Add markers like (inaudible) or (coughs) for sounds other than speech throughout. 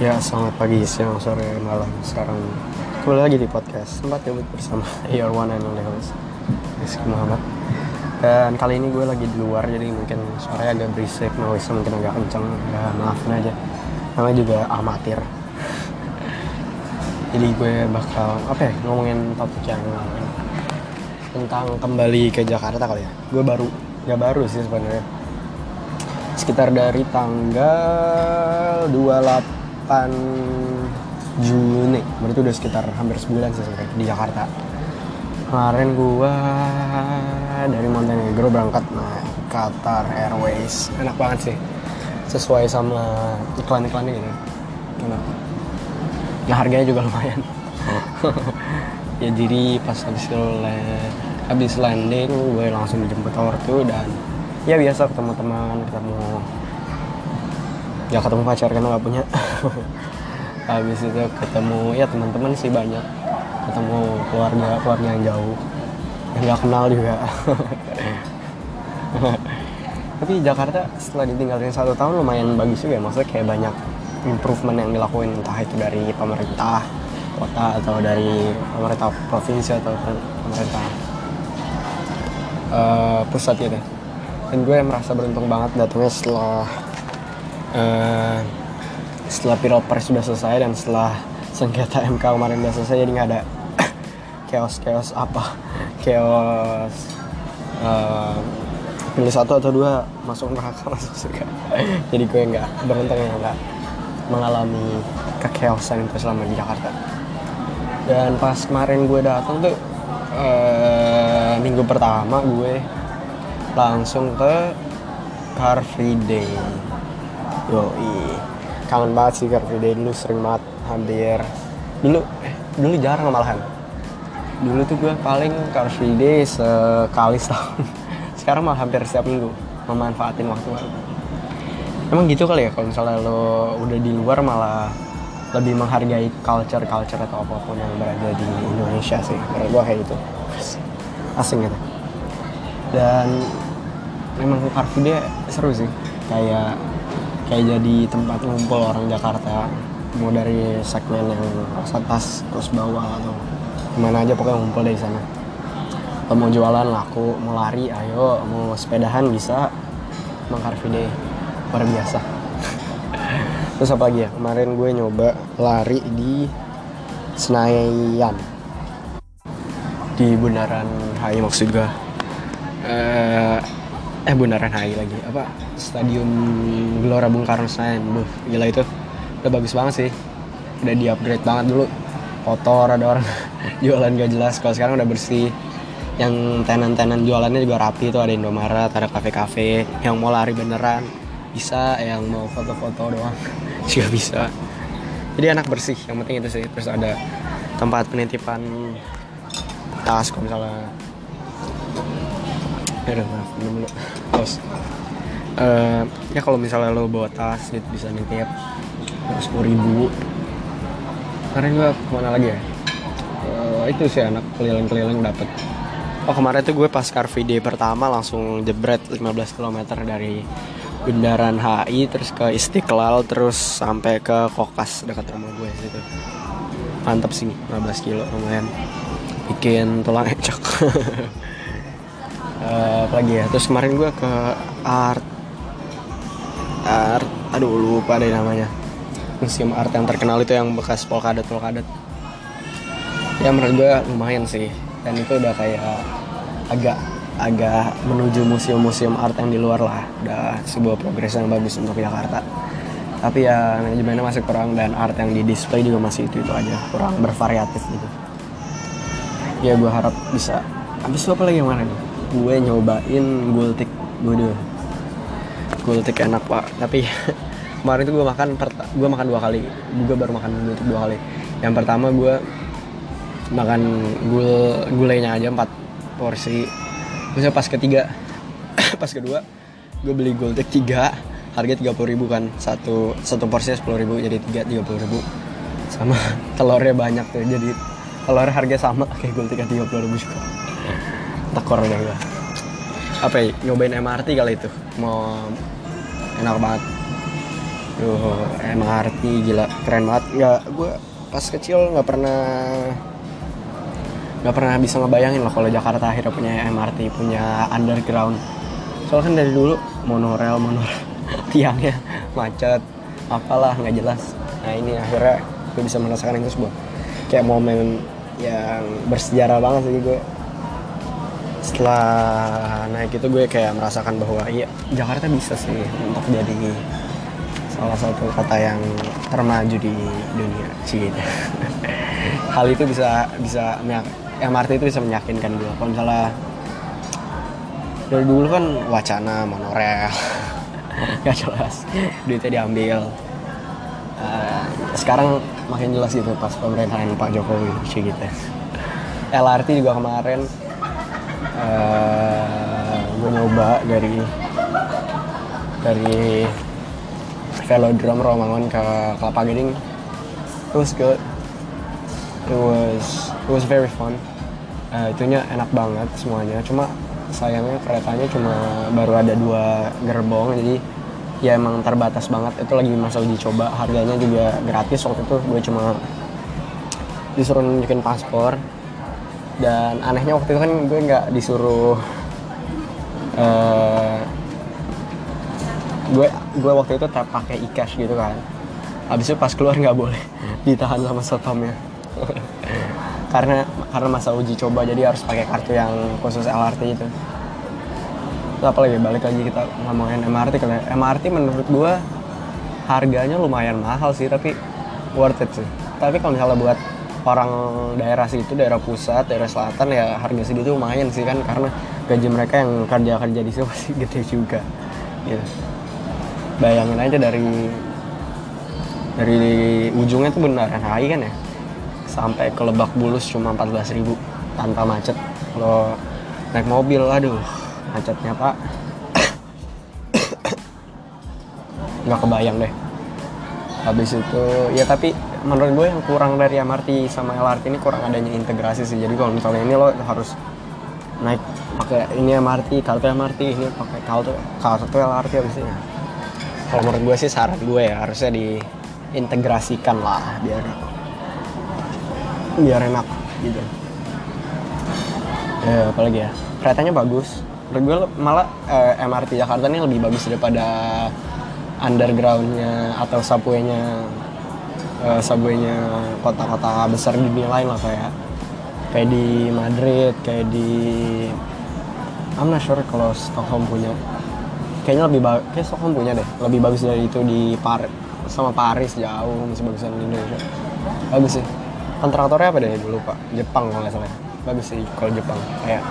Ya, selamat pagi, siang, sore, malam. Sekarang. Kembali lagi di podcast Tempat Gabut bersama (laughs) Your One and Only Host Rizky Muhammad. Dan kali ini gue lagi di luar, jadi mungkin suaranya agak berisik, noise mungkin agak kenceng. Ya, maafin aja. Namanya juga amatir. (laughs) Jadi gue bakal, apa ya, ngomongin topik yang Tentang kembali ke Jakarta kali ya. Gue baru, gak baru sih sebenarnya. Sekitar dari tanggal 28 Juni. Berarti udah sekitar hampir sebulan sih sebenarnya di Jakarta. Kemarin gua dari Montenegro berangkat naik Qatar Airways. Enak banget sih. Sesuai sama iklan-iklannya gitu enak. Nah harganya juga (laughs) lumayan. Ya jadi pas habis habis landing gue langsung dijemput ortu dan ya biasa ketemu teman ketemu ya ketemu pacar karena nggak punya. (laughs) Habis itu ketemu ya teman-teman sih banyak. Ketemu keluarga keluarga yang jauh. Yang nggak kenal juga. (laughs) Tapi Jakarta setelah ditinggalin satu tahun lumayan bagus juga ya. Maksudnya kayak banyak improvement yang dilakuin. Entah itu dari pemerintah kota atau dari pemerintah provinsi atau pemerintah uh, pusat gitu. Dan gue merasa beruntung banget datangnya setelah uh, setelah pilpres sudah selesai dan setelah sengketa MK kemarin sudah selesai jadi nggak ada (coughs) chaos chaos apa chaos uh, pilih satu atau dua masuk neraka (laughs) masuk surga. Jadi gue nggak beruntung ya nggak mengalami kekeosan itu selama di Jakarta. Dan pas kemarin gue datang tuh uh, minggu pertama gue langsung ke Car Free Day yoi. Kangen banget sih Car Free Day dulu sering banget hampir. Dulu eh, dulu jarang malahan dulu tuh gue paling Car Free Day sekali setahun. (laughs) Sekarang malah hampir setiap minggu memanfaatin waktu baru. Emang gitu kali ya kalau misalnya lo udah di luar malah lebih menghargai culture-culture atau apa pun yang berada di Indonesia sih. Menurut gue kayak gitu. Asing gitu. Dan memang Car Free Day seru sih. Kayak kayak jadi tempat ngumpul orang Jakarta mau dari segmen yang atas terus bawah atau ke mana aja pokoknya ngumpul dari sana. Mau jualan laku mau lari ayo. Mau sepedahan bisa. Day luar biasa. (laughs) Terus apa lagi ya? Kemarin gue nyoba lari di Senayan. Di Bundaran HI maksud gue. Uh, eh Bundaran HI lagi. Apa? Stadion Gelora Bung Karno Senayan. Duh, gila itu. Udah bagus banget sih. Udah di upgrade banget dulu. Kotor ada orang (laughs) jualan gak jelas. Kalau sekarang udah bersih. Yang tenan-tenan jualannya juga rapi tuh. Ada Indomaret ada kafe-kafe. Yang mau lari beneran. Bisa yang mau foto-foto doang. (laughs) Juga bisa. Jadi anak bersih. Yang penting itu sih. Terus ada tempat penitipan tas kalau misalnya ya udah maaf minum dulu. Terus uh, ya kalau misalnya lo bawa tas gitu bisa nitip terus sepuluh ribu. Kemarin gue ke mana lagi ya? Uh, itu sih anak keliling-keliling dapet. Oh kemarin tuh gue pas Car Free Day pertama langsung jebret 15 km dari Bundaran HI terus ke Istiqlal terus sampai ke Kokas dekat rumah gue situ. Mantep sih 15 kilo lumayan. Bikin tulang encok (laughs) uh, apalagi ya? Terus kemarin gue ke art art aduh lupa deh namanya. Museum art yang terkenal itu yang bekas polkadet polkadet ya menurut gue lumayan sih. Dan itu udah kayak agak agak menuju museum-museum art yang di luar lah. Udah sebuah progres yang bagus untuk Jakarta. Tapi ya manajemennya masih kurang dan art yang di display juga masih itu itu aja. Kurang bervariatif gitu. Ya gue harap bisa. Habis itu apa lagi yang mana nih gue nyobain gultik. Dulu gultik enak pak. Tapi (laughs) kemarin itu gue makan gue makan dua kali. Gue baru makan gultik dua kali. Yang pertama gue makan gul gulainya aja empat porsi. Terus pas ketiga (coughs) pas kedua gue beli gultik tiga. Harga tiga puluh ribu kan. Satu satu porsinya sepuluh ribu jadi tiga tiga puluh ribu. Sama (laughs) telurnya banyak tuh jadi telurnya harga sama kayak gultik tiga puluh ribu juga tekor deh gue apa ya nyobain MRT kali itu. Mau enak banget. Duh, MRT gila keren banget. Nggak gue pas kecil nggak pernah nggak pernah bisa ngebayangin loh kalau Jakarta akhirnya punya MRT punya underground. Soalnya kan dari dulu monorail monorail. (laughs) Tiangnya macet apalah nggak jelas. Nah ini akhirnya gue bisa merasakan itu sebuah kayak momen yang bersejarah banget sih gue setelah naik itu gue kayak merasakan bahwa iya Jakarta bisa sih untuk jadi salah satu kota yang termaju di dunia. Sih (laughs) hal itu bisa bisa MRT itu bisa meyakinkan gue. Kalau misalnya dari dulu kan wacana monorail (laughs) gak jelas duitnya diambil. Uh, sekarang makin jelas gitu pas pemerintahan Pak Jokowi sih gitu. LRT juga kemarin uh, gue nyoba dari dari velodrome Romangun ke Kelapa Gading. It was good. It was it was very fun. Uh, itunya enak banget semuanya. Cuma sayangnya keretanya cuma baru ada dua gerbong jadi ya emang terbatas banget. Itu lagi masa uji coba. Harganya juga gratis waktu itu. Gue cuma disuruh nunjukin paspor dan anehnya waktu itu kan gue nggak disuruh uh, gue gue waktu itu tap pakai e-cash gitu kan. Habis itu pas keluar nggak boleh (laughs) ditahan sama satpamnya. (laughs) Karena karena masa uji coba jadi harus pakai kartu yang khusus LRT itu. Apa lagi? Balik lagi kita ngomongin MRT kalau MRT menurut gue harganya lumayan mahal sih tapi worth it sih. Tapi kalau misalnya buat orang daerah situ daerah pusat daerah selatan ya harga segitu lumayan sih kan karena gaji mereka yang kerja kerja di situ (laughs) pasti gede juga. Gitu bayangin aja dari dari ujungnya tuh beneran HI kan ya? Sampai ke Lebak Bulus cuma 14 ribu tanpa macet. Kalau naik mobil aduh macetnya pak. (coughs) Nggak kebayang deh. Habis itu ya tapi menurut gue yang kurang dari MRT sama LRT ini kurang adanya integrasi sih. Jadi kalau misalnya ini lo harus naik pakai ini MRT kartu MRT ini pakai kartu kartu LRT habis ini kalau menurut gue sih saran gue ya harusnya diintegrasikan lah biar biar enak gitu. Ya apalagi ya? Keretanya bagus. Menurut gue malah eh, MRT Jakarta ini lebih bagus daripada undergroundnya atau subway-nya eh, subway-nya kota-kota besar di dunia lain lah kayak kayak di Madrid kayak di I'm not sure kalau Stockholm punya. Kayaknya lebih bagus kayak Stockholm punya deh. Lebih bagus dari itu di Par sama Paris jauh masih bagusan di Indonesia. Bagus sih. Kontraktornya apa deh? Dulu pak Jepang kalau nggak salah. Bagus sih kalau Jepang. Kayak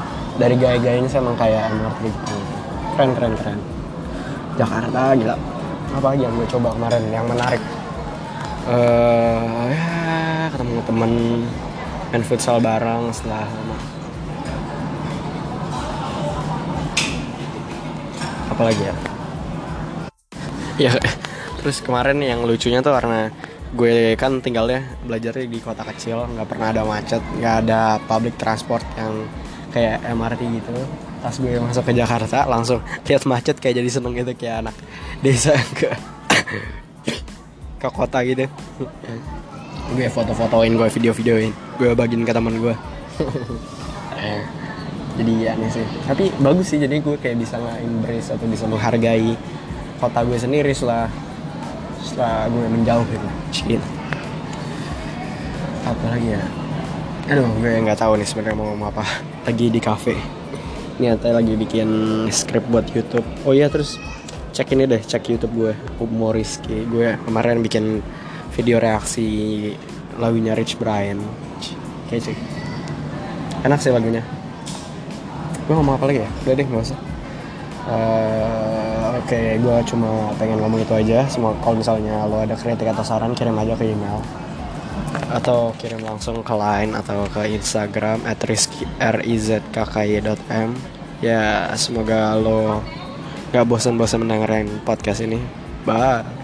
dari gaya-gayanya saya emang kayak MRT Jepang. Keren keren keren. Jakarta gila. Apa lagi yang gue coba kemarin? Yang menarik uh, ya ketemu temen main futsal bareng setelah lama. Apa lagi ya? Ya terus kemarin yang lucunya tuh karena gue kan tinggalnya belajarnya di kota kecil nggak pernah ada macet nggak ada public transport yang kayak MRT gitu. Pas gue masuk ke Jakarta langsung lihat macet kayak jadi seneng gitu kayak anak desa (laughs) ke ke kota gitu. Gue foto-fotoin gue video-videoin. Gue bagiin ke teman gue (laughs) jadi aneh sih. Tapi bagus sih jadi gue kayak bisa nggak embrace atau bisa menghargai kota gue sendiri setelah setelah gue menjauh gitu. Cik. apa lagi ya? Aduh gue nggak tahu nih sebenarnya mau ngomong apa. Lagi di cafe. Ini lagi bikin script buat YouTube. Oh iya terus cek ini deh cek YouTube gue humoriski gue kemarin bikin video reaksi lagunya Rich Brian. Kece enak sih lagunya. Gue ngomong apa lagi ya? Udah deh nggak usah. Uh, oke okay, gue cuma pengen ngomong itu aja. Semua kalau misalnya lo ada kritik atau saran kirim aja ke email. Atau kirim langsung ke line atau ke Instagram at ya semoga lo gak bosan-bosan mendengarkan podcast ini. Bye